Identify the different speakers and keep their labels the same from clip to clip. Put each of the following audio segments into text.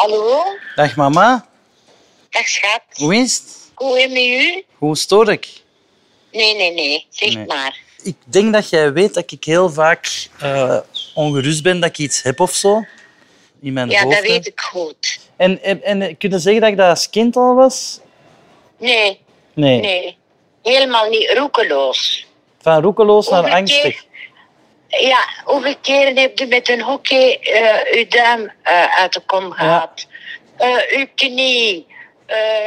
Speaker 1: Hallo?
Speaker 2: Dag mama,
Speaker 1: Dag schat.
Speaker 2: hoe is het?
Speaker 1: Hoe is het met u?
Speaker 2: Hoe stoor ik?
Speaker 1: Nee, nee, nee. Zeg
Speaker 2: Nee.
Speaker 1: maar.
Speaker 2: Ik denk dat jij weet dat ik heel vaak eh, ongerust ben dat ik iets heb of zo. In mijn
Speaker 1: Ja,
Speaker 2: hoofd.
Speaker 1: dat weet ik goed.
Speaker 2: En, en, en kunnen zeggen dat ik dat als kind al was?
Speaker 1: Nee,
Speaker 2: Nee.
Speaker 1: nee. Helemaal niet roekeloos.
Speaker 2: Van roekeloos naar angstig.
Speaker 1: Ja, hoeveel keren heb je met een hockey uw duim eh, uit de kom gehad? Eh, uw knie.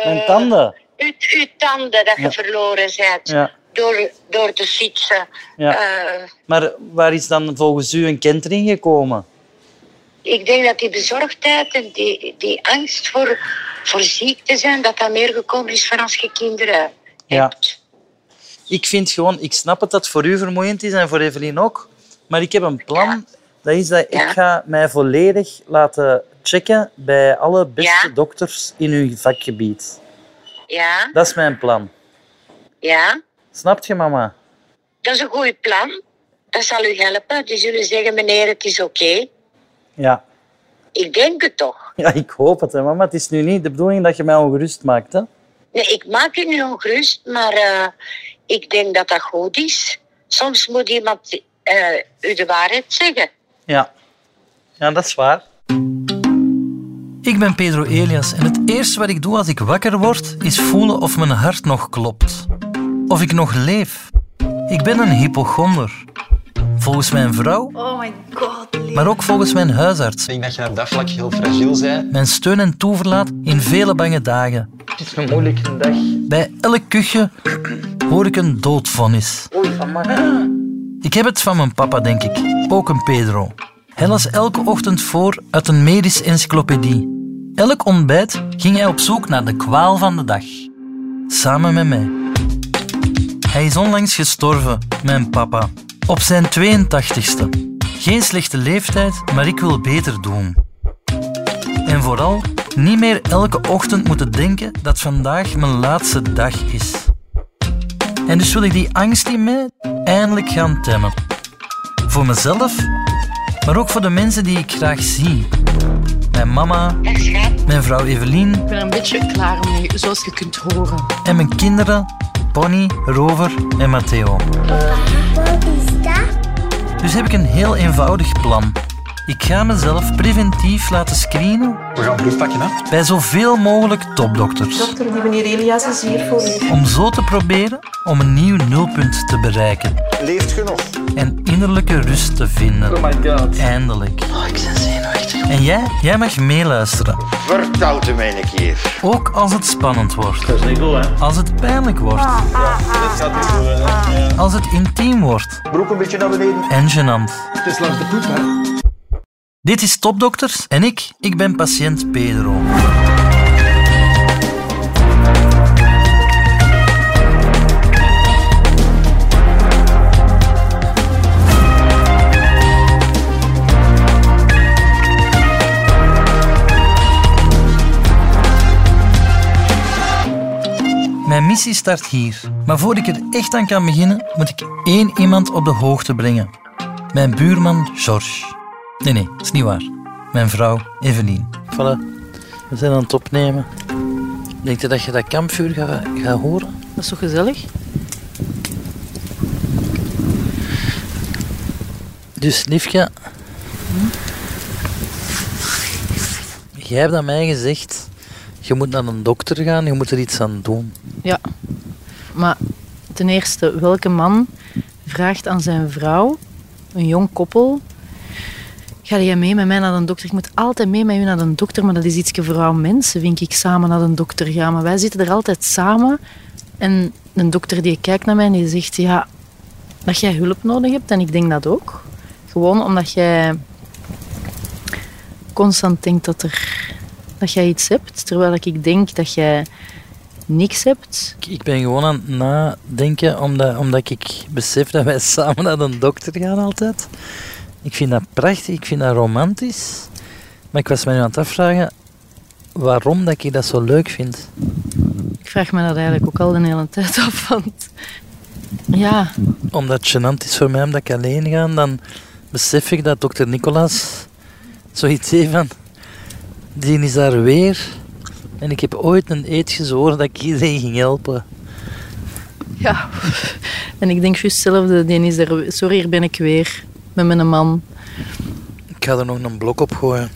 Speaker 2: Mijn tanden.
Speaker 1: Uw, uw tanden dat je
Speaker 2: Ja.
Speaker 1: verloren bent.
Speaker 2: Ja.
Speaker 1: Door, door te fietsen.
Speaker 2: Ja. Maar waar is dan volgens u een kentering gekomen?
Speaker 1: ik denk dat die bezorgdheid en die, die angst voor, voor ziek te zijn, dat dat meer gekomen is van als je kinderen
Speaker 2: Ja.
Speaker 1: hebt.
Speaker 2: Ik vind gewoon, ik snap het dat het voor u vermoeiend is en voor Evelien ook. Maar ik heb een plan. Dat is dat ik ga mij volledig laten checken bij alle beste dokters in uw vakgebied.
Speaker 1: Ja,
Speaker 2: Dat is mijn plan.
Speaker 1: ja.
Speaker 2: Snapt je, mama?
Speaker 1: Dat is een goed plan. Dat zal u helpen. Die zullen zeggen, meneer, het is oké.
Speaker 2: Ja.
Speaker 1: Ik denk het toch.
Speaker 2: Ja, ik hoop het, hè, mama. Het is nu niet de bedoeling dat je mij ongerust maakt, hè?
Speaker 1: Nee, ik maak u nu ongerust, maar eh, ik denk dat dat goed is. Soms moet iemand u de waarheid zeggen.
Speaker 2: Ja. Ja, dat is waar.
Speaker 3: Ik ben Pedro Elias en het eerste wat ik doe als ik wakker word, is voelen of mijn hart nog klopt. Of ik nog leef. Ik ben een hypochonder. Volgens mijn vrouw,
Speaker 4: Oh my god,
Speaker 3: maar ook volgens mijn huisarts.
Speaker 5: Ik denk dat je op dat vlak heel fragiel bent.
Speaker 3: Mijn steun en toeverlaat in vele bange dagen.
Speaker 2: Het is een moeilijke dag.
Speaker 3: Bij elk kuchje hoor ik een doodvonnis.
Speaker 2: Oei, mama.
Speaker 3: Ik heb het van mijn papa, denk ik. Ook een Pedro. Hij las elke ochtend voor uit een medisch encyclopedie. Elk ontbijt ging hij op zoek naar de kwaal van de dag. Samen met mij. Hij is onlangs gestorven, mijn papa. Op zijn 82ste. Geen slechte leeftijd, maar ik wil beter doen. En vooral niet meer elke ochtend moeten denken dat vandaag mijn laatste dag is. En dus wil ik die angst in mij eindelijk gaan temmen. Voor mezelf, maar ook voor de mensen die ik graag zie. Mijn mama, mijn vrouw Evelien
Speaker 4: Ik ben er een beetje klaar mee, zoals je kunt horen.
Speaker 3: en mijn kinderen Bonnie, Rover en Matteo.
Speaker 6: Wat is dat?
Speaker 3: Dus heb ik een heel eenvoudig plan. Ik ga mezelf preventief laten screenen
Speaker 5: We gaan pakken, hè?
Speaker 3: bij zoveel mogelijk topdokters.
Speaker 4: Dokter, die meneer Elias is hier voor u.
Speaker 3: Om zo te proberen om een nieuw nulpunt te bereiken
Speaker 7: Leeft genoeg.
Speaker 3: en innerlijke rust te vinden.
Speaker 2: Oh my god.
Speaker 3: Eindelijk.
Speaker 2: Oh, ik ben zenuwachtig.
Speaker 3: En jij, jij mag meeluisteren.
Speaker 7: Vertel het mij een keer.
Speaker 3: Ook als het spannend wordt.
Speaker 2: Dat is niet goed, hè?
Speaker 3: Als het pijnlijk wordt. Als het intiem wordt.
Speaker 7: Broek een beetje naar beneden.
Speaker 3: En gênant.
Speaker 5: Het is langs de poep, hè?
Speaker 3: Dit is Topdokters en ik, ik ben patiënt Pedro. Mijn missie start hier. Maar voor ik er echt aan kan beginnen, moet ik één iemand op de hoogte brengen. Mijn buurman George. Nee, nee, dat is niet waar. Mijn vrouw Evelien.
Speaker 2: Voilà. We zijn aan het opnemen. Denk je dat je dat kampvuur gaat, gaat horen?
Speaker 4: Dat is toch gezellig?
Speaker 2: Dus, liefje... Jij hebt aan mij gezegd... Je moet naar een dokter gaan, je moet er iets aan doen.
Speaker 4: Ja. Maar ten eerste, welke man vraagt aan zijn vrouw, een jong koppel, ga jij mee met mij naar de dokter? Ik moet altijd mee met u naar de dokter, maar dat is iets voor mensen, vind ik, samen naar de dokter gaan. Maar wij zitten er altijd samen en een dokter die kijkt naar mij en die zegt, ja, dat jij hulp nodig hebt. En ik denk dat ook. Gewoon omdat jij constant denkt dat, er, dat jij iets hebt, terwijl ik denk dat jij niks hebt.
Speaker 2: Ik- ben gewoon aan het nadenken, omdat, omdat ik besef dat wij samen naar de dokter gaan altijd. Ik vind dat prachtig, ik vind dat romantisch. Maar ik was me nu aan het afvragen waarom dat ik dat zo leuk vind.
Speaker 4: Ik vraag me dat eigenlijk ook al de hele tijd af. Want ja,
Speaker 2: Omdat het gênant is voor mij omdat ik alleen ga, dan besef ik dat dokter Nicolas zoiets heeft van... die is daar weer. En ik heb ooit een eet gezworen dat ik iedereen ging helpen.
Speaker 4: Ja. En ik denk juist hetzelfde. Die is er... Sorry, hier ben ik weer. Met mijn man.
Speaker 2: Ik ga er nog een blok op gooien.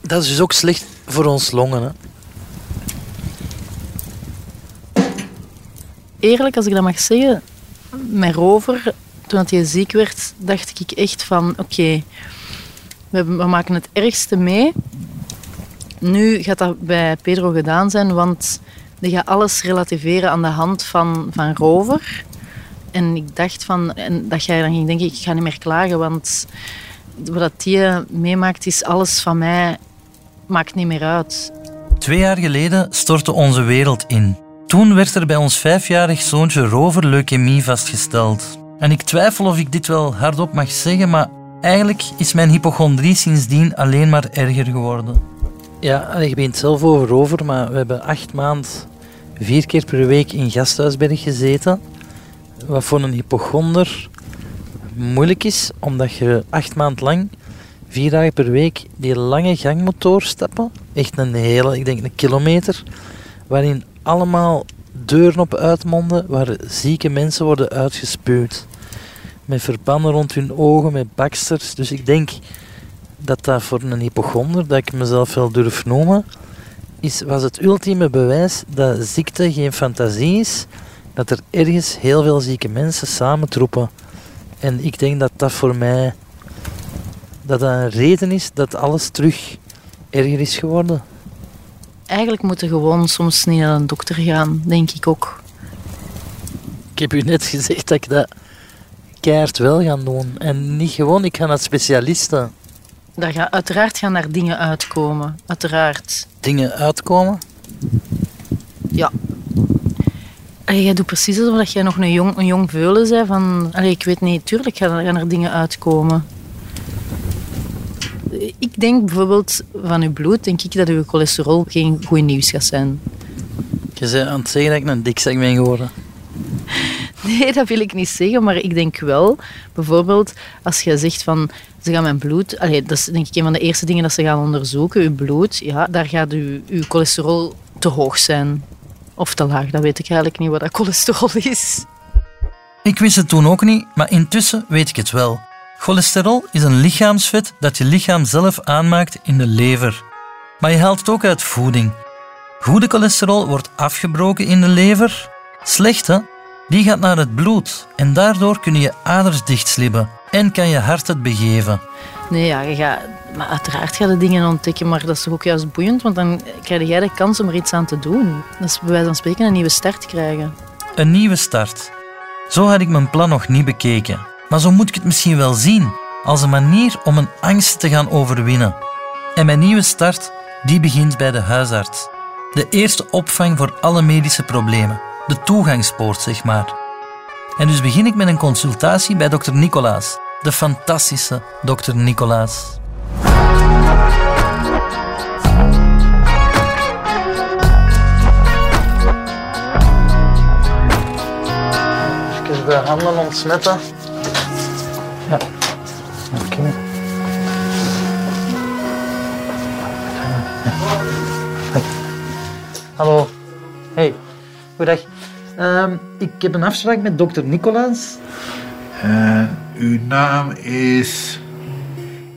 Speaker 2: Dat is dus ook slecht voor ons longen. Hè?
Speaker 4: Eerlijk, als ik dat mag zeggen, met Rover, toen hij ziek werd, dacht ik echt van... Oké, we, we maken het ergste mee. Nu gaat dat bij Pedro gedaan zijn, want die gaat alles relativeren aan de hand van, van Rover. En ik dacht van... En dat jij dan ging denken, ik ga niet meer klagen, want... Wat die meemaakt, is alles van mij... Maakt niet meer uit.
Speaker 3: Twee jaar geleden stortte onze wereld in. Toen werd er bij ons vijfjarig zoontje Rover leukemie vastgesteld. En ik twijfel of ik dit wel hardop mag zeggen, maar eigenlijk is mijn hypochondrie sindsdien alleen maar erger geworden.
Speaker 2: Ja, je bent zelf over over, maar we hebben acht maanden vier keer per week in Gasthuisberg gezeten. Wat voor een hypochonder moeilijk is, omdat je acht maanden lang, vier dagen per week, die lange gang moet doorstappen. Echt een hele, ik denk een kilometer, waarin allemaal deuren op uitmonden, waar zieke mensen worden uitgespuwd. Met verbanden rond hun ogen, met baksters. Dus ik denk dat dat voor een hypochonder, dat ik mezelf wel durf noemen, is, was het ultieme bewijs dat ziekte geen fantasie is, dat er ergens heel veel zieke mensen samentroepen. En ik denk dat dat voor mij dat dat een reden is dat alles terug erger is geworden.
Speaker 4: Eigenlijk moeten gewoon soms niet naar een dokter gaan, denk ik ook.
Speaker 2: Ik heb u net gezegd dat ik dat keihard wel ga doen. En niet gewoon, ik ga naar specialisten.
Speaker 4: Daar ga, uiteraard gaan daar dingen uitkomen. Uiteraard.
Speaker 2: Dingen uitkomen.
Speaker 4: Ja. Allee, jij doet precies alsof jij nog een jong, een jong veulen bent. Van, allee, ik weet niet, tuurlijk gaan, gaan er dingen uitkomen. Ik denk bijvoorbeeld van uw bloed, denk ik dat uw cholesterol geen goed nieuws gaat zijn.
Speaker 2: Je bent aan het zeggen dat ik een dikzak ben geworden.
Speaker 4: Nee, dat wil ik niet zeggen, maar ik denk wel, bijvoorbeeld, als je zegt van ze gaan mijn bloed, allee, dat is denk ik een van de eerste dingen dat ze gaan onderzoeken, uw bloed, ja, daar gaat uw, uw cholesterol te hoog zijn. Of te laag, dat weet ik eigenlijk niet wat dat cholesterol is.
Speaker 3: Ik wist het toen ook niet, maar intussen weet ik het wel. Cholesterol is een lichaamsvet dat je lichaam zelf aanmaakt in de lever. Maar je haalt het ook uit voeding. Goede cholesterol wordt afgebroken in de lever. Slechte, die gaat naar het bloed en daardoor kunnen je aders dichtslippen en kan je hart het begeven.
Speaker 4: Nee, ja, je gaat, maar uiteraard ga je dingen ontdekken, maar dat is toch ook juist boeiend, want dan krijg jij de kans om er iets aan te doen. Dat is bij wijze van spreken een nieuwe start krijgen.
Speaker 3: Een nieuwe start. Zo had ik mijn plan nog niet bekeken. Maar zo moet ik het misschien wel zien, als een manier om een angst te gaan overwinnen. En mijn nieuwe start, die begint bij de huisarts. De eerste opvang voor alle medische problemen. De toegangspoort, zeg maar. En dus begin ik met een consultatie bij dokter Nicolaas. De fantastische dokter Nicolaas.
Speaker 2: Even de handen ontsmetten. Ja. Oké. Hallo. Hey. Goedendag. Ehm, ik heb een afspraak met dokter Nicolaas.
Speaker 8: En uw naam is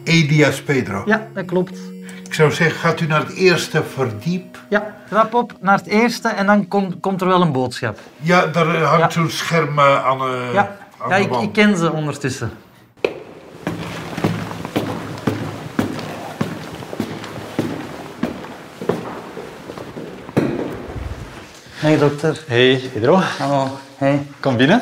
Speaker 8: Elias Pedro.
Speaker 2: Ja, dat klopt.
Speaker 8: Ik zou zeggen, gaat u naar het eerste verdiep?
Speaker 2: Ja, trap op naar het eerste en dan komt, komt er wel een boodschap.
Speaker 8: Ja, daar hangt
Speaker 2: Ja.
Speaker 8: zo'n scherm eh, aan, eh,
Speaker 2: Ja,
Speaker 8: aan
Speaker 2: ja
Speaker 8: de
Speaker 2: ik, ik ken ze ondertussen. Hey dokter.
Speaker 5: Hey, Pedro.
Speaker 2: Hallo. Hey.
Speaker 5: Kom binnen.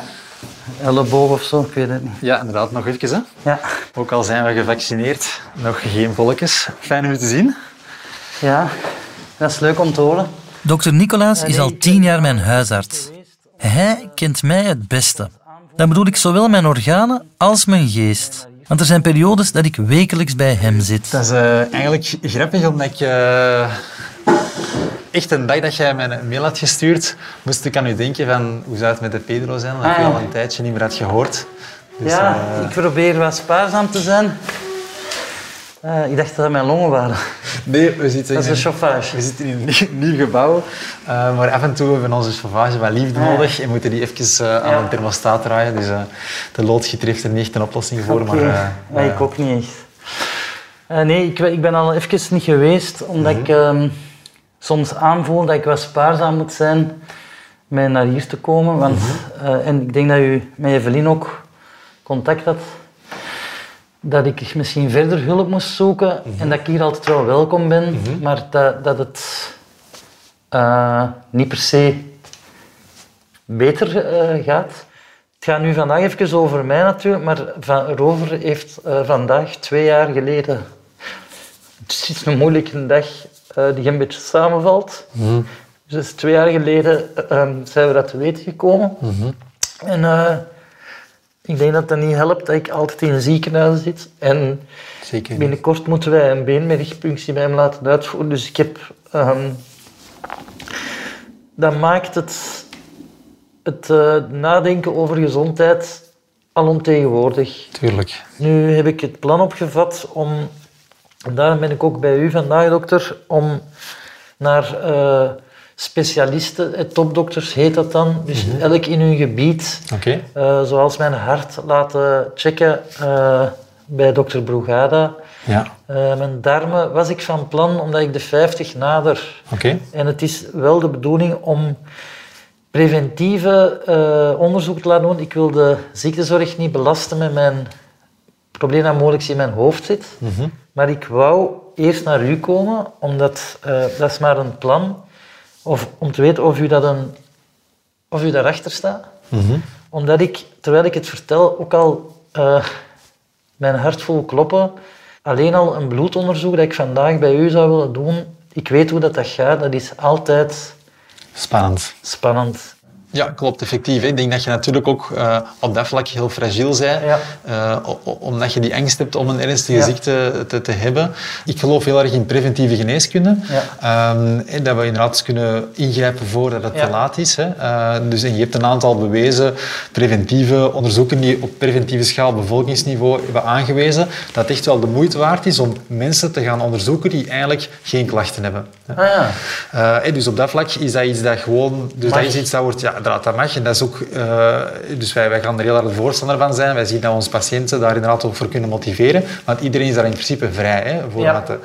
Speaker 2: Elleboog of zo, ik weet het niet.
Speaker 5: Ja, inderdaad, nog even. Hè.
Speaker 2: Ja.
Speaker 5: Ook al zijn we gevaccineerd, nog geen volkjes. Fijn om u te zien.
Speaker 2: Ja, dat is leuk om te horen.
Speaker 3: Dokter Nicolaas is al tien jaar mijn huisarts. Hij kent mij het beste. Dan bedoel ik zowel mijn organen als mijn geest. Want er zijn periodes dat ik wekelijks bij hem zit.
Speaker 5: Dat is eh, eigenlijk grappig, omdat ik... eh, echt een dag dat jij mij een mail had gestuurd, moest ik aan u denken van hoe zou het met de Pedro zijn, omdat ik
Speaker 2: Ah,
Speaker 5: al een tijdje niet meer had gehoord. Dus,
Speaker 2: ja,
Speaker 5: eh,
Speaker 2: ik probeer wat spaarzaam te zijn. Eh, ik dacht dat dat mijn longen waren.
Speaker 5: Nee, we zitten,
Speaker 2: Dat is
Speaker 5: in
Speaker 2: een chauffage.
Speaker 5: we zitten in een nieuw, nieuw gebouw, eh, maar af en toe hebben we onze chauffage wat liefde
Speaker 2: Ah.
Speaker 5: nodig en moeten die even aan
Speaker 2: Ja.
Speaker 5: een thermostaat draaien. Dus de loodgieter heeft er niet echt een oplossing voor.
Speaker 2: Oké.
Speaker 5: Maar,
Speaker 2: Ja, ik ook niet echt. Nee, ik, ik ben al even niet geweest, omdat ik ehm, soms aanvoel dat ik wat spaarzaam moet zijn met naar hier te komen. Want, eh, en ik denk dat u met Evelien ook contact had, dat ik misschien verder hulp moest zoeken en dat ik hier altijd wel welkom ben, maar dat, dat het eh, niet per se beter eh, gaat. Het gaat nu vandaag even over mij natuurlijk, maar Van Rover heeft vandaag twee jaar geleden... Het is een moeilijke dag eh, die een beetje samenvalt. Dus twee jaar geleden eh, zijn we dat te weten gekomen. En eh, ik denk dat dat niet helpt dat ik altijd in een ziekenhuis zit. En
Speaker 5: Zeker
Speaker 2: binnenkort moeten wij een been met richtpunctie bij hem laten uitvoeren. Dus ik heb... ehm, dat maakt het, het eh, nadenken over gezondheid alomtegenwoordig.
Speaker 5: Tuurlijk.
Speaker 2: Nu heb ik het plan opgevat om, en daarom ben ik ook bij u vandaag, dokter, om naar eh, specialisten, eh, topdokters heet dat dan, dus elk in hun gebied, eh, zoals mijn hart, laten checken bij dokter Brugada.
Speaker 5: Ja.
Speaker 2: Mijn darmen was ik van plan, omdat ik de 50 nader.
Speaker 5: Oké.
Speaker 2: En het is wel de bedoeling om preventieve onderzoek te laten doen. Ik wil de ziektezorg niet belasten met mijn probleem dat mogelijk in mijn hoofd zit. Maar ik wou eerst naar u komen, omdat eh, dat is maar een plan. Of om te weten of u, dat een, of u daarachter staat. Omdat ik, terwijl ik het vertel, ook al eh, mijn hart voel kloppen. Alleen al een bloedonderzoek dat ik vandaag bij u zou willen doen. Ik weet hoe dat, dat gaat. Dat is altijd
Speaker 5: Spannend.
Speaker 2: spannend.
Speaker 5: Ja, klopt, effectief. Ik denk dat je natuurlijk ook eh, op dat vlak heel fragiel bent,
Speaker 2: Ja.
Speaker 5: eh, omdat je die angst hebt om een ernstige
Speaker 2: Ja.
Speaker 5: ziekte te, te hebben. Ik geloof heel erg in preventieve geneeskunde.
Speaker 2: Ja.
Speaker 5: Ehm, en dat we inderdaad kunnen ingrijpen voordat het te laat is. Hè. Eh, dus en je hebt een aantal bewezen preventieve onderzoeken die op preventieve schaal bevolkingsniveau hebben aangewezen dat het echt wel de moeite waard is om mensen te gaan onderzoeken die eigenlijk geen klachten hebben.
Speaker 2: Ah ja.
Speaker 5: Dus op dat vlak is dat iets dat gewoon... Dus
Speaker 2: Mag.
Speaker 5: dat is iets dat wordt... Ja, dat, dat mag. En dat is ook... eh, dus wij, wij gaan er heel hard voorstander van zijn. Wij zien dat onze patiënten daar inderdaad ook voor kunnen motiveren. Want iedereen is daar in principe vrij. Hè, voor
Speaker 2: Ja.
Speaker 5: dat te-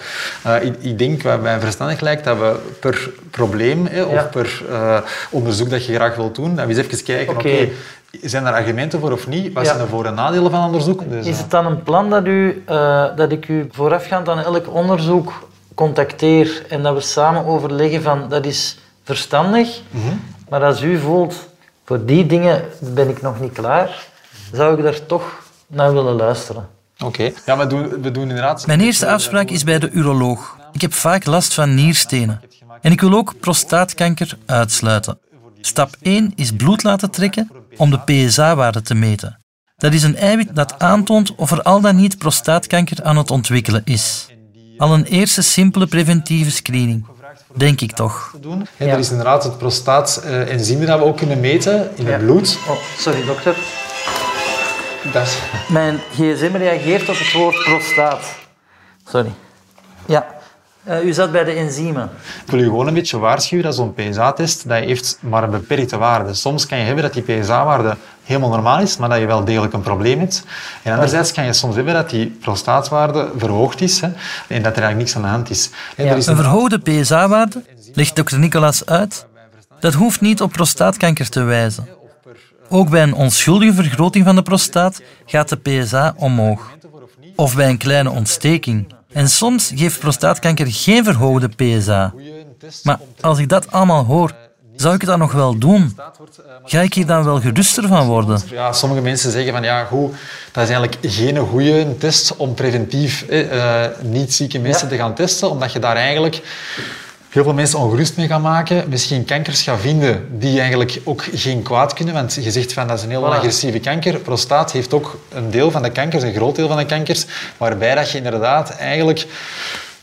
Speaker 5: eh, ik, ik denk, wat mij verstandig lijkt, dat we per probleem hè,
Speaker 2: Ja.
Speaker 5: of per eh, onderzoek dat je graag wilt doen, dat we eens even kijken,
Speaker 2: Oké.
Speaker 5: zijn er argumenten voor of niet? Wat
Speaker 2: Ja.
Speaker 5: zijn de voor- en nadelen van onderzoek? Dus,
Speaker 2: Is
Speaker 5: eh,
Speaker 2: het dan een plan dat, u, eh, dat ik u voorafgaand aan elk onderzoek contacteer en dat we samen overleggen van dat is verstandig, maar als u voelt voor die dingen ben ik nog niet klaar, zou ik daar toch naar willen luisteren.
Speaker 5: Oké. Ja, we doen, we doen inderdaad...
Speaker 3: Mijn eerste afspraak is bij de uroloog. Ik heb vaak last van nierstenen. En ik wil ook prostaatkanker uitsluiten. Stap 1 is bloed laten trekken om de PSA-waarde te meten. Dat is een eiwit dat aantoont of er al dan niet prostaatkanker aan het ontwikkelen is. Al een eerste simpele preventieve screening. Denk ik toch.
Speaker 5: doen. Hè, Er is inderdaad het prostaat-enzym dat we ook kunnen meten in
Speaker 2: Ja.
Speaker 5: het bloed.
Speaker 2: Oh, sorry dokter.
Speaker 5: Dat
Speaker 2: Mijn gsm reageert op het woord prostaat. Sorry. Ja. Eh, u zat bij de enzymen.
Speaker 5: Ik wil je gewoon een beetje waarschuwen dat zo'n PSA-test dat heeft maar een beperkte waarde. Soms kan je hebben dat die PSA-waarde helemaal normaal is, maar dat je wel degelijk een probleem hebt. En anderzijds kan je soms hebben dat die prostaatwaarde verhoogd is hè, en dat er eigenlijk niks aan de hand is. En er is
Speaker 3: Een verhoogde PSA-waarde, legt dokter Nicolas uit, dat hoeft niet op prostaatkanker te wijzen. Ook bij een onschuldige vergroting van de prostaat gaat de PSA omhoog. Of bij een kleine ontsteking. En soms geeft prostaatkanker geen verhoogde PSA. Maar als ik dat allemaal hoor, zou ik het dan nog wel doen? Ga ik hier dan wel geruster van worden?
Speaker 5: Ja, sommige mensen zeggen van ja, goed, dat is eigenlijk geen goede test om preventief eh, niet zieke mensen te gaan testen, omdat je daar eigenlijk heel veel mensen ongerust mee gaat maken. Misschien kankers gaat vinden die eigenlijk ook geen kwaad kunnen, want je zegt van dat is een heel
Speaker 2: Voilà.
Speaker 5: agressieve kanker. Prostaat heeft ook een deel van de kankers, een groot deel van de kankers, waarbij dat je inderdaad eigenlijk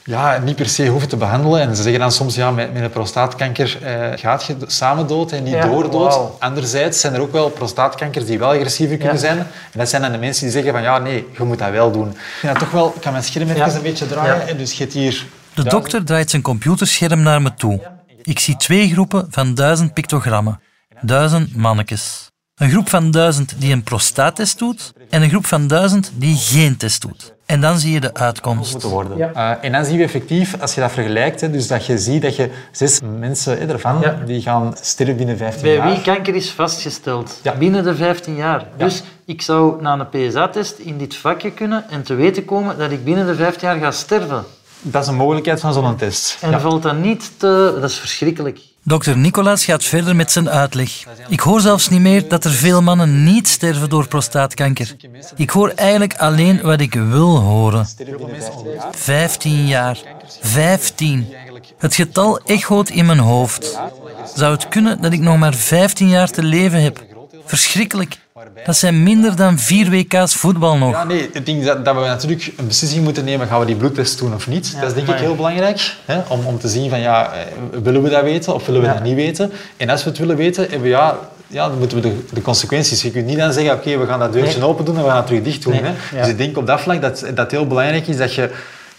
Speaker 5: ja, niet per se hoeven te behandelen. En ze zeggen dan soms, ja, met, met een prostaatkanker eh, gaat je samen dood en niet
Speaker 2: Ja,
Speaker 5: door dood.
Speaker 2: wauw.
Speaker 5: Anderzijds zijn er ook wel prostaatkankers die wel agressiever kunnen
Speaker 2: Ja.
Speaker 5: zijn. En dat zijn dan de mensen die zeggen van, ja, nee, je moet dat wel doen. Ja, toch wel, ik kan mijn scherm even
Speaker 2: Ja.
Speaker 5: een beetje draaien.
Speaker 2: Ja.
Speaker 5: En dus je hier...
Speaker 3: De dokter draait zijn computerscherm naar me toe. Ik zie twee groepen van duizend pictogrammen. Duizend mannetjes. Een groep van duizend die een prostaattest doet en een groep van duizend die geen test doet. En dan zie je de uitkomst.
Speaker 5: moeten worden. Eh, en dan zie je effectief, als je dat vergelijkt, hè, dus dat je ziet dat je zes mensen hè, ervan,
Speaker 2: Ja.
Speaker 5: die gaan sterven binnen 15
Speaker 2: Bij
Speaker 5: jaar.
Speaker 2: wie kanker is vastgesteld?
Speaker 5: Ja.
Speaker 2: Binnen de 15 jaar. Dus ik zou na een PSA-test in dit vakje kunnen en te weten komen dat ik binnen de 15 jaar ga sterven.
Speaker 5: Dat is een mogelijkheid van zo'n test.
Speaker 2: En
Speaker 5: Ja.
Speaker 2: valt dat niet te... Dat is verschrikkelijk.
Speaker 3: Dokter Nicolaas gaat verder met zijn uitleg. Ik hoor zelfs niet meer dat er veel mannen niet sterven door prostaatkanker. Ik hoor eigenlijk alleen wat ik wil horen. 15 jaar. 15. Het getal echoot in mijn hoofd. Zou het kunnen dat ik nog maar 15 jaar te leven heb? Verschrikkelijk. Dat zijn minder dan vier WK's voetbal nog.
Speaker 5: Ja, nee, ik denk dat, dat we natuurlijk een beslissing moeten nemen. Gaan we die bloedtest doen of niet? dat is denk ik heel belangrijk. Hè? Om, om te zien van, ja, eh, willen we dat weten of willen we dat niet weten? En als we het willen weten, hebben we, ja, ja, dan moeten we de, de consequenties. Je kunt niet dan zeggen, oké, we gaan dat deurtje open doen en we gaan het terug dicht doen.
Speaker 2: Nee.
Speaker 5: Hè?
Speaker 2: Ja.
Speaker 5: Dus ik denk op dat vlak dat dat heel belangrijk is dat je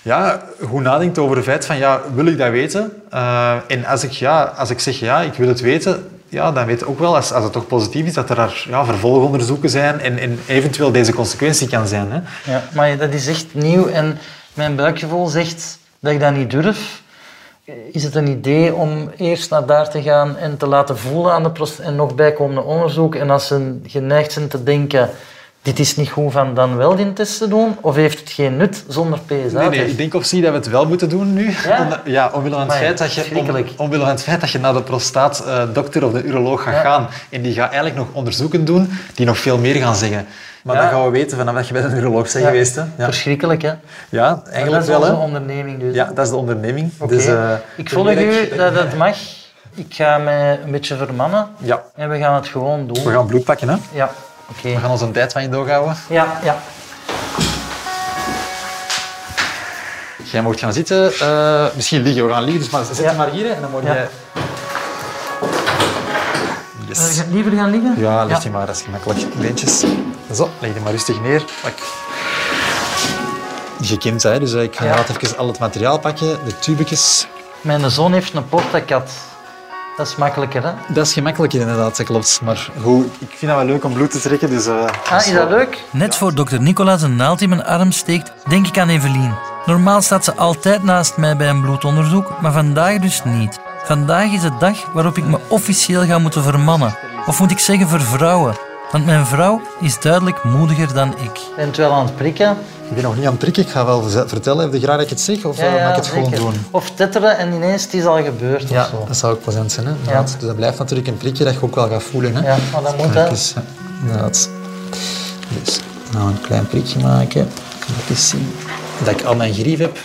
Speaker 5: ja, goed nadenkt over het feit van, ja, wil ik dat weten? Eh, en als ik, ja, als ik zeg, ja, ik wil het weten, ja, dan weet je ook wel, als, als het toch positief is, dat er daar, ja, vervolgonderzoeken zijn en, en eventueel deze consequentie kan zijn. Hè?
Speaker 2: Ja, maar dat is echt nieuw en mijn buikgevoel zegt dat ik dat niet durf. Is het een idee om eerst naar daar te gaan en te laten voelen aan de en nog bijkomende onderzoek? En als ze geneigd zijn te denken, dit is niet goed van dan wel die test te doen? Of heeft het geen nut zonder PSA?
Speaker 5: Nee, nee, ik denk op zich dat we het wel moeten doen nu.
Speaker 2: Ja?
Speaker 5: Om- ja, omwille van het, feit dat je, om,
Speaker 2: schrikkelijk.
Speaker 5: omwille van het feit dat je naar de prostaatdokter of de uroloog gaat
Speaker 2: Ja.
Speaker 5: gaan en die gaat eigenlijk nog onderzoeken doen die nog veel meer gaan zeggen. Maar
Speaker 2: Ja.
Speaker 5: dat gaan we weten vanaf dat je bij de uroloog bent geweest. Hè? Ja.
Speaker 2: Verschrikkelijk, hè?
Speaker 5: ja,
Speaker 2: dat
Speaker 5: eigenlijk
Speaker 2: is
Speaker 5: wel.
Speaker 2: onze
Speaker 5: Hè?
Speaker 2: onderneming dus.
Speaker 5: Ja, dat is de onderneming. Dus, eh,
Speaker 2: ik volg u dat het mag. Ik ga mij een beetje vermannen
Speaker 5: Ja,
Speaker 2: en we gaan het gewoon doen.
Speaker 5: we gaan bloed pakken. Hè?
Speaker 2: Ja,
Speaker 5: We gaan onze tijd van je doorhouden.
Speaker 2: Ja, ja.
Speaker 5: Jij mag gaan zitten. eh, misschien liggen. We gaan liggen, dus maar zet
Speaker 2: Ja.
Speaker 5: maar hier en dan moet
Speaker 2: Ja.
Speaker 5: jij... Yes.
Speaker 2: Liever gaan liggen?
Speaker 5: Ja, leg je maar, dat is gemakkelijk. Beentjes. Zo, leg je maar rustig neer. Pak. Je kent dus eh, ik ga
Speaker 2: Ja.
Speaker 5: even al het materiaal pakken, de tubetjes.
Speaker 2: Mijn zoon heeft een portakat. Dat is makkelijker, hè?
Speaker 5: Dat is gemakkelijker inderdaad, dat klopt. Maar goed, ik vind het wel leuk om bloed te trekken, dus... eh,
Speaker 2: Ah, is dat leuk?
Speaker 3: Net voor dokter Nicolaas een naald in mijn arm steekt, denk ik aan Evelien. Normaal staat ze altijd naast mij bij een bloedonderzoek, maar vandaag dus niet. Vandaag is de dag waarop ik me officieel ga moeten vermannen. Of moet ik zeggen vervrouwen. Want mijn vrouw is duidelijk moediger dan ik.
Speaker 2: Bent wel aan het prikken?
Speaker 5: Ik ben nog niet aan het prikken, ik ga wel vertellen. Heb je graag dat ik het zeg, of eh, mag ik het gewoon doen?
Speaker 2: Of tetteren en ineens het is al gebeurd
Speaker 5: Ja,
Speaker 2: of zo.
Speaker 5: dat zou ook plezant zijn. Hè? inderdaad. Dus dat blijft natuurlijk een prikje dat je ook wel gaat voelen. Hè?
Speaker 2: Ja, maar dat moet, hè.
Speaker 5: eens. Inderdaad. Dus, nou een klein prikje maken. Laat eens zien dat ik al mijn grief heb.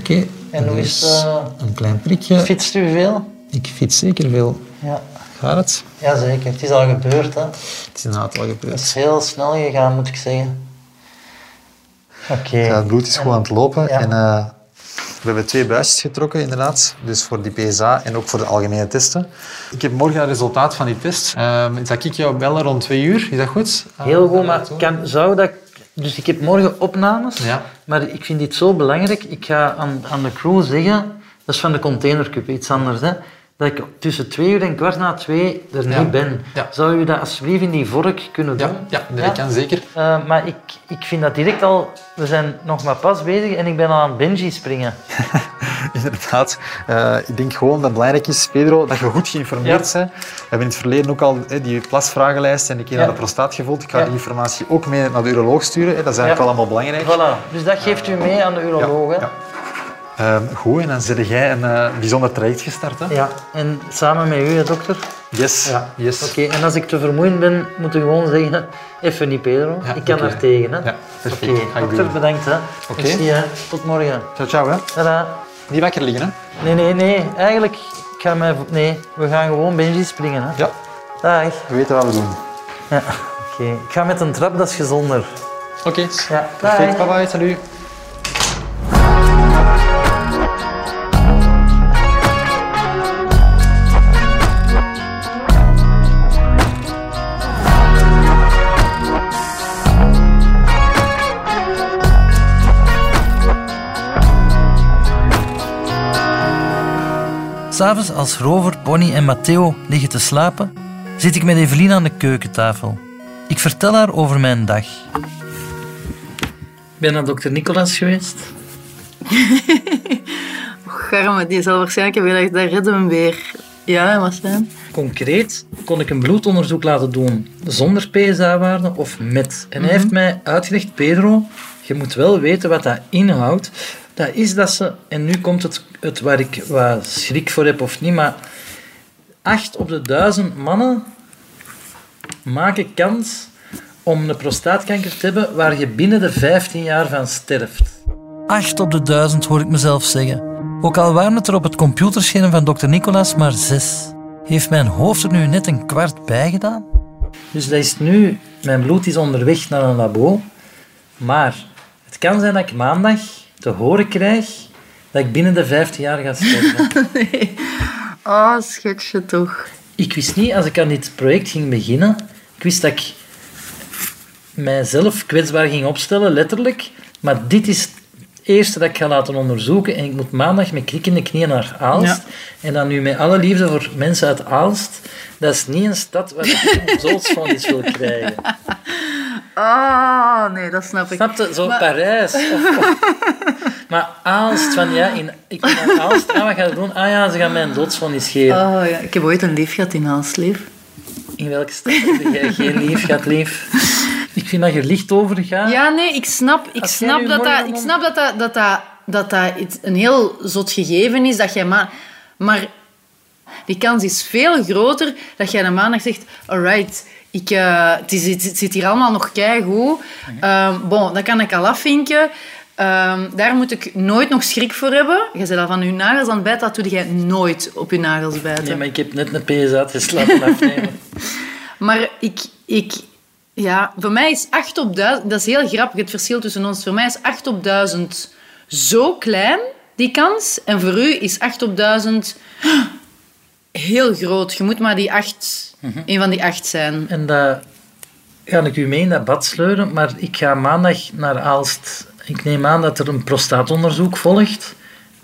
Speaker 5: Oké.
Speaker 2: En hoe is het, eh,
Speaker 5: Een klein prikje.
Speaker 2: Fietst u veel?
Speaker 5: Ik fiets zeker veel.
Speaker 2: Ja.
Speaker 5: Gaat het?
Speaker 2: Jazeker, het is al gebeurd, hè.
Speaker 5: Het is inderdaad al
Speaker 2: Het
Speaker 5: gebeurd.
Speaker 2: is heel snel gegaan, moet ik zeggen. Oké.
Speaker 5: Ja, het bloed is gewoon aan het lopen.
Speaker 2: Ja.
Speaker 5: En, eh, we hebben twee buisjes getrokken, inderdaad. Dus voor die PSA en ook voor de algemene testen. Ik heb morgen het resultaat van die test. Ehm zal ik jou bellen rond twee uur? Is dat goed?
Speaker 2: Heel goed, maar kan, zou dat... Dus ik heb morgen opnames,
Speaker 5: Ja.
Speaker 2: maar ik vind dit zo belangrijk. Ik ga aan, aan de crew zeggen, dat is van de containercup, iets anders, hè, dat ik tussen twee uur en kwart na twee er
Speaker 5: Ja.
Speaker 2: niet ben.
Speaker 5: Ja.
Speaker 2: Zou u dat alsjeblieft in die vork kunnen doen?
Speaker 5: Ja, ja, dat kan zeker.
Speaker 2: Eh, maar ik, ik vind dat direct al... We zijn nog maar pas bezig en ik ben al aan het bungee springen.
Speaker 5: Inderdaad. Eh, ik denk gewoon dat het belangrijk is, Pedro, dat je goed geïnformeerd
Speaker 2: Ja.
Speaker 5: bent. We hebben in het verleden ook al hè, die plasvragenlijst en een keer
Speaker 2: Ja.
Speaker 5: naar de prostaat gevolgd. Ik ga
Speaker 2: Ja.
Speaker 5: die informatie ook mee naar de uroloog sturen. Hè. Dat is eigenlijk
Speaker 2: Ja.
Speaker 5: wel allemaal belangrijk.
Speaker 2: Voilà. Dus dat geeft u mee aan de uroloog, hè?
Speaker 5: Ja. Ehm, goed, en dan zet jij een eh, bijzonder traject gestart. Hè?
Speaker 2: Ja, en samen met u, hè, dokter?
Speaker 5: Yes. yes.
Speaker 2: Oké, en als ik te vermoeiend ben, moet u gewoon zeggen, even niet Pedro,
Speaker 5: Ja,
Speaker 2: ik kan er tegen. Hè?
Speaker 5: Ja, perfect.
Speaker 2: Oké,
Speaker 5: ik
Speaker 2: dokter, bedankt. Hè.
Speaker 5: Oké.
Speaker 2: Merci, hè. Tot morgen.
Speaker 5: Ciao, ciao. Hè.
Speaker 2: Tada.
Speaker 5: Niet wakker liggen, hè?
Speaker 2: Nee, nee, nee. Eigenlijk, ik ga mij... Nee, we gaan gewoon bungee springen. Hè.
Speaker 5: Ja,
Speaker 2: Dag.
Speaker 5: we weten wat we doen.
Speaker 2: Ja. Oké, ik ga met een trap, dat is gezonder.
Speaker 5: Oké,
Speaker 2: Ja,
Speaker 5: perfect. Bye, salut.
Speaker 3: S'avonds, als Rover, Bonnie en Matteo liggen te slapen, zit ik met Evelien aan de keukentafel. Ik vertel haar over mijn dag. Ik ben naar dokter Nicolas geweest.
Speaker 4: Garme, die zal waarschijnlijk hebben gedacht, daar redden we hem weer. Ja, wat zijn?
Speaker 2: Concreet kon ik een bloedonderzoek laten doen zonder PSA-waarde of met. En hij heeft mij uitgelegd, Pedro, je moet wel weten wat dat inhoudt. Dat is dat ze, en nu komt het, het waar ik wat schrik voor heb of niet, maar acht op de duizend mannen maken kans om een prostaatkanker te hebben waar je binnen de 15 jaar van sterft.
Speaker 3: Acht op de duizend hoor ik mezelf zeggen. Ook al waren het er op het computerscherm van dokter Nicolas maar zes. Heeft mijn hoofd er nu net een kwart bij gedaan?
Speaker 2: Dus dat is nu, mijn bloed is onderweg naar een labo. Maar het kan zijn dat ik maandag te horen krijg dat ik binnen de 15 jaar ga sterven.
Speaker 4: Oh, schetsje toch.
Speaker 2: ik wist niet, als ik aan dit project ging beginnen, ik wist dat ik mijzelf kwetsbaar ging opstellen, letterlijk. Maar dit is het eerste dat ik ga laten onderzoeken. En ik moet maandag met knikkende knieën naar Aalst.
Speaker 4: Ja.
Speaker 2: En dan nu met alle liefde voor mensen uit Aalst. Dat is niet een stad waar ik een doodsvonnis wil krijgen.
Speaker 4: Oh, nee, dat snap ik.
Speaker 2: Snap je? Zo
Speaker 4: Maar-
Speaker 2: Parijs. Of, of- maar Aalst, van ja, in, ik ga naar Aalst. Ah, wat ga je doen? Ah ja, ze gaan mij een doodsvonnis geven.
Speaker 4: Oh ja, ik heb ooit een lief gehad in Aalsleef.
Speaker 2: In welke stad heb jij geen lief gehad, lief? Ik vind dat je licht over gaat.
Speaker 4: Ja, nee, ik snap, ik
Speaker 2: Als
Speaker 4: snap, dat, dat,
Speaker 2: om-
Speaker 4: ik snap dat, dat, dat, dat, dat, een heel zot gegeven is. Dat jij ma maar die kans is veel groter dat jij een maandag zegt... Alright, ik, eh, het, is, het zit hier allemaal nog keigoed. Ehm bon, dat kan ik al afvinken. Ehm, daar moet ik nooit nog schrik voor hebben. Je zegt al van je nagels aan het bijten, dat doe jij nooit op je nagels bijten.
Speaker 2: Nee, maar ik heb net een PSA-test laten afnemen.
Speaker 4: Maar ik, ik, ja, voor mij is 8 op 1000, dat is heel grappig het verschil tussen ons. Voor mij is 8 op 1000 zo klein, die kans. En voor u is 8 op 1000 heel groot. Je moet maar die 8, een van die 8 zijn.
Speaker 2: En dat ga ik u mee in dat bad sleuren, maar ik ga maandag naar Aalst. Ik neem aan dat er een prostaatonderzoek volgt.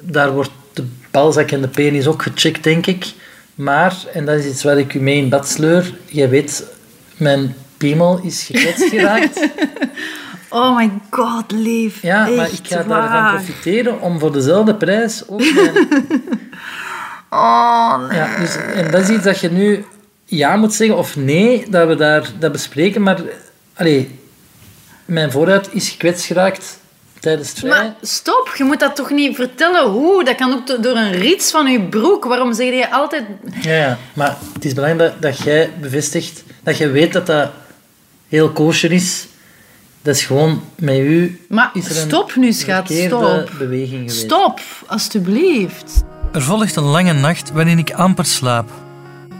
Speaker 2: Daar wordt de balzak en de penis ook gecheckt, denk ik. Maar, en dat is iets waar ik u mee in bad sleur, je weet, mijn piemel is gekwetst geraakt.
Speaker 4: Oh my god, lief.
Speaker 2: Ja, maar ik ga daarvan
Speaker 4: waar.
Speaker 2: profiteren om voor dezelfde prijs ook mijn
Speaker 4: Oh, nee.
Speaker 2: Ja, dus, en dat is iets dat je nu ja moet zeggen of nee, dat we daar, dat bespreken. Maar allee, mijn vooruit is gekwetst geraakt tijdens het vrij.
Speaker 4: Maar stop, je moet dat toch niet vertellen hoe? Dat kan ook do- door een rits van je broek. Waarom zeg je altijd...
Speaker 2: Ja, ja, maar het is belangrijk dat, dat jij bevestigt, dat je weet dat dat heel kosher is. Dat is gewoon met u.
Speaker 4: Maar
Speaker 2: is er een
Speaker 4: stop nu, schat, stop.
Speaker 2: beweging geweest.
Speaker 4: Stop, alstublieft.
Speaker 3: Er volgt een lange nacht waarin ik amper slaap.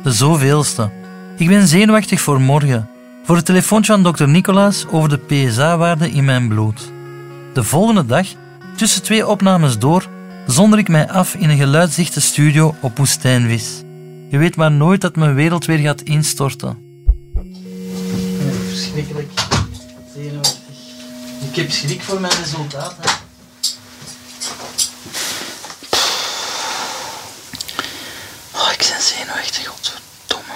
Speaker 3: De zoveelste. Ik ben zenuwachtig voor morgen. Voor het telefoontje van dokter Nicolaas over de PSA-waarde in mijn bloed. De volgende dag, tussen twee opnames door, zonder ik mij af in een geluidsdichte studio op woestijnvis. Je weet maar nooit dat mijn wereld weer gaat instorten.
Speaker 2: Verschrikkelijk. Zenuwachtig. Ik heb schrik voor mijn resultaten. Oh, ik ben zenuwachtig, godverdomme.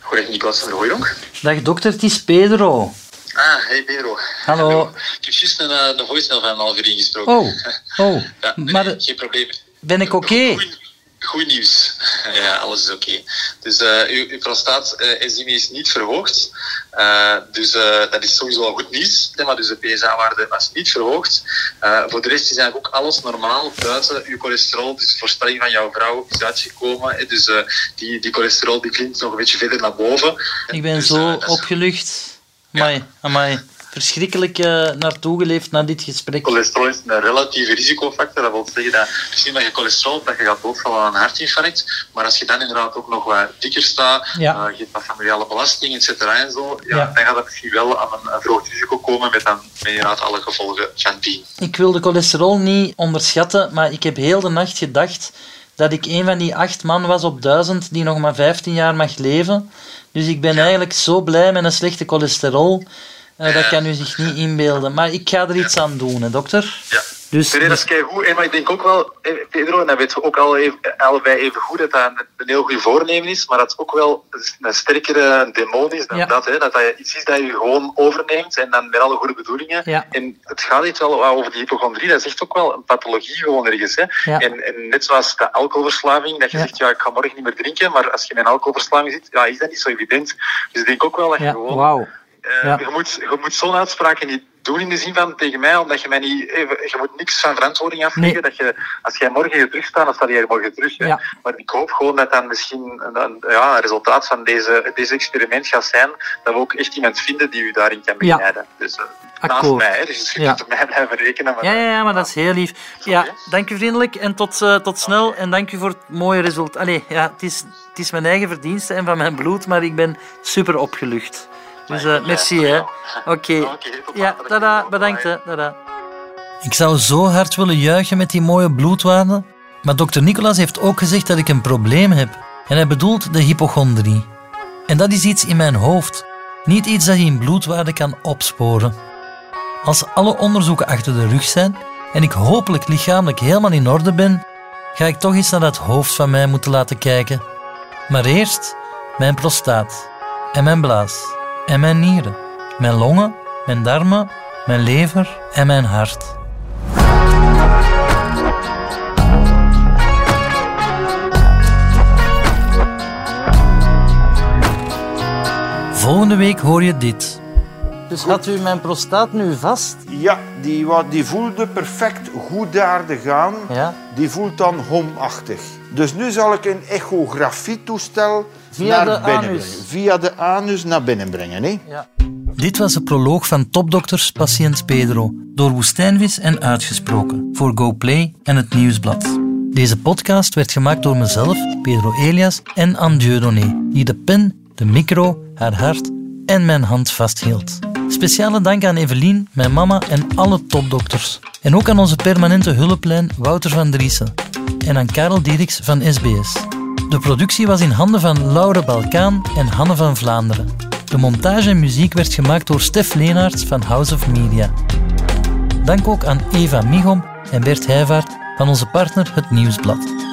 Speaker 9: Goedendag, Nicolas van der.
Speaker 2: Dag dokter, het is Pedro.
Speaker 9: Ah, hey Pedro.
Speaker 2: Hallo.
Speaker 9: Ik heb juist een, eh, een voicemail van een half uur ingesproken.
Speaker 2: Oh, oh.
Speaker 9: Ja, nee,
Speaker 2: maar
Speaker 9: geen probleem.
Speaker 2: ben ik oké?
Speaker 9: Goed nieuws. ja, alles is oké. Dus eh, uw, uw prostaatenzyme is niet verhoogd. Eh, dus eh, dat is sowieso al goed nieuws. Maar dus de PSA-waarde was niet verhoogd. Eh, voor de rest is eigenlijk ook alles normaal buiten uw cholesterol. Dus de voorspelling van jouw vrouw is uitgekomen. Dus eh, die, die cholesterol die klinkt nog een beetje verder naar boven.
Speaker 2: Ik ben
Speaker 9: Dus,
Speaker 2: zo
Speaker 9: eh,
Speaker 2: opgelucht. Amai, amai. Verschrikkelijk eh, naartoe geleefd na dit gesprek.
Speaker 9: Cholesterol is een relatieve risicofactor. Dat wil zeggen dat misschien dat je cholesterol hebt, dat je gaat doodvallen aan een hartinfarct. Maar als je dan inderdaad ook nog wat dikker staat,
Speaker 2: Ja.
Speaker 9: eh, je hebt wat familiale belasting, et cetera en zo, ja,
Speaker 2: Ja.
Speaker 9: dan gaat dat misschien wel aan een, een verhoogd risico komen met dan met inderdaad alle gevolgen van dien.
Speaker 2: Ik wil de cholesterol niet onderschatten, maar ik heb heel de nacht gedacht dat ik een van die acht man was op duizend die nog maar 15 jaar mag leven. Dus ik ben eigenlijk zo blij met een slechte cholesterol. Eh, dat kan u zich niet inbeelden. Maar ik ga er iets aan doen, hè, dokter.
Speaker 9: Ja.
Speaker 2: Dus,
Speaker 9: Nee, dat is keigoed. Maar ik denk ook wel, Pedro, en dat weten we ook al even, allebei even goed, dat dat een, een heel goed voornemen is, maar dat het ook wel een sterkere demon is dan
Speaker 2: Ja.
Speaker 9: dat. Hè, dat dat iets is dat je gewoon overneemt en dan met alle goede bedoelingen.
Speaker 2: Ja.
Speaker 9: En het gaat iets wel over die hypochondrie, dat is echt ook wel een pathologie gewoon ergens. Hè.
Speaker 2: Ja.
Speaker 9: En, en net zoals de alcoholverslaving, dat je
Speaker 2: Ja.
Speaker 9: zegt, ja, ik ga morgen niet meer drinken, maar als je met een alcoholverslaving zit, ja, is dat niet zo evident. Dus ik denk ook wel dat je
Speaker 2: ja,
Speaker 9: gewoon... Eh,
Speaker 2: Ja.
Speaker 9: je, moet, je moet zo'n uitspraken niet doen in de zin van tegen mij, omdat je mij niet... even- Je moet niks van verantwoording afleggen.
Speaker 2: Nee.
Speaker 9: Dat je, als jij morgen gaat terugstaat, dan sta jij morgen terug.
Speaker 2: Ja.
Speaker 9: Maar ik hoop gewoon dat dan misschien een, een- ja, een resultaat van deze, deze experiment gaat zijn, dat we ook echt iemand vinden die u daarin kan
Speaker 2: Ja.
Speaker 9: begeleiden. Dus eh, naast mij, hè. dus je kunt op mij blijven rekenen. Maar,
Speaker 2: Ja, ja, ja, maar dat is heel lief. Ja, dank u vriendelijk en tot, eh, tot snel. En dank u voor het mooie resultaat. Allee, ja, het is, het is mijn eigen verdienste en van mijn bloed, maar ik ben super opgelucht. Dus eh, merci, hè. Oké. Ja, tada, bedankt, hè. Tada. Ik zou zo hard willen juichen met die mooie bloedwaarden, maar dokter Nicolas heeft ook gezegd dat ik een probleem heb. En hij bedoelt de hypochondrie. En dat is iets in mijn hoofd, niet iets dat je in bloedwaarden kan opsporen. Als alle onderzoeken achter de rug zijn en ik hopelijk lichamelijk helemaal in orde ben, ga ik toch eens naar dat hoofd van mij moeten laten kijken. Maar eerst mijn prostaat en mijn blaas en mijn nieren, mijn longen, mijn darmen, mijn lever en mijn hart. Volgende week hoor je dit. Dus had u mijn prostaat nu vast?
Speaker 7: Ja, die, die voelde perfect goed daar te gaan.
Speaker 2: Ja.
Speaker 7: Die voelt dan homachtig. Dus nu zal ik een echografietoestel
Speaker 2: Via
Speaker 7: naar
Speaker 2: de
Speaker 7: binnen
Speaker 2: anus.
Speaker 7: brengen. Via de anus naar binnen brengen. Hè?
Speaker 2: Ja. Dit was de proloog van Topdokters Patiënt Pedro, door Woestijnvis en uitgesproken, voor GoPlay en het Nieuwsblad. Deze podcast werd gemaakt door mezelf, Pedro Elias en Anne Dieudonné, die de pen, de micro, haar hart en mijn hand vasthield. Speciale dank aan Evelien, mijn mama en alle topdokters. En ook aan onze permanente hulplijn Wouter van Driessen. En aan Karel Dieriks van SBS. De productie was in handen van Laure Balkaan en Hanne van Vlaanderen. De montage en muziek werd gemaakt door Stef Leenaerts van House of Media. Dank ook aan Eva Michom en Bert Heijvaart van onze partner Het Nieuwsblad.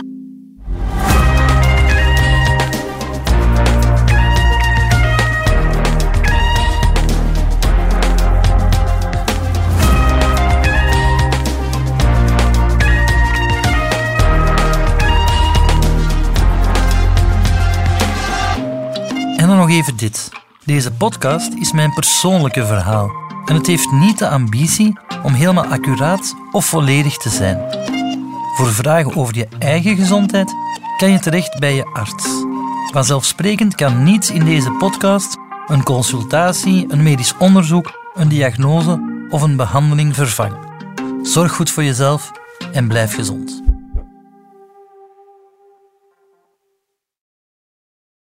Speaker 2: Even dit. Deze podcast is mijn persoonlijke verhaal. En het heeft niet de ambitie om helemaal accuraat of volledig te zijn. Voor vragen over je eigen gezondheid kan je terecht bij je arts. Vanzelfsprekend kan niets in deze podcast een consultatie, een medisch onderzoek, een diagnose of een behandeling vervangen. Zorg goed voor jezelf en blijf gezond.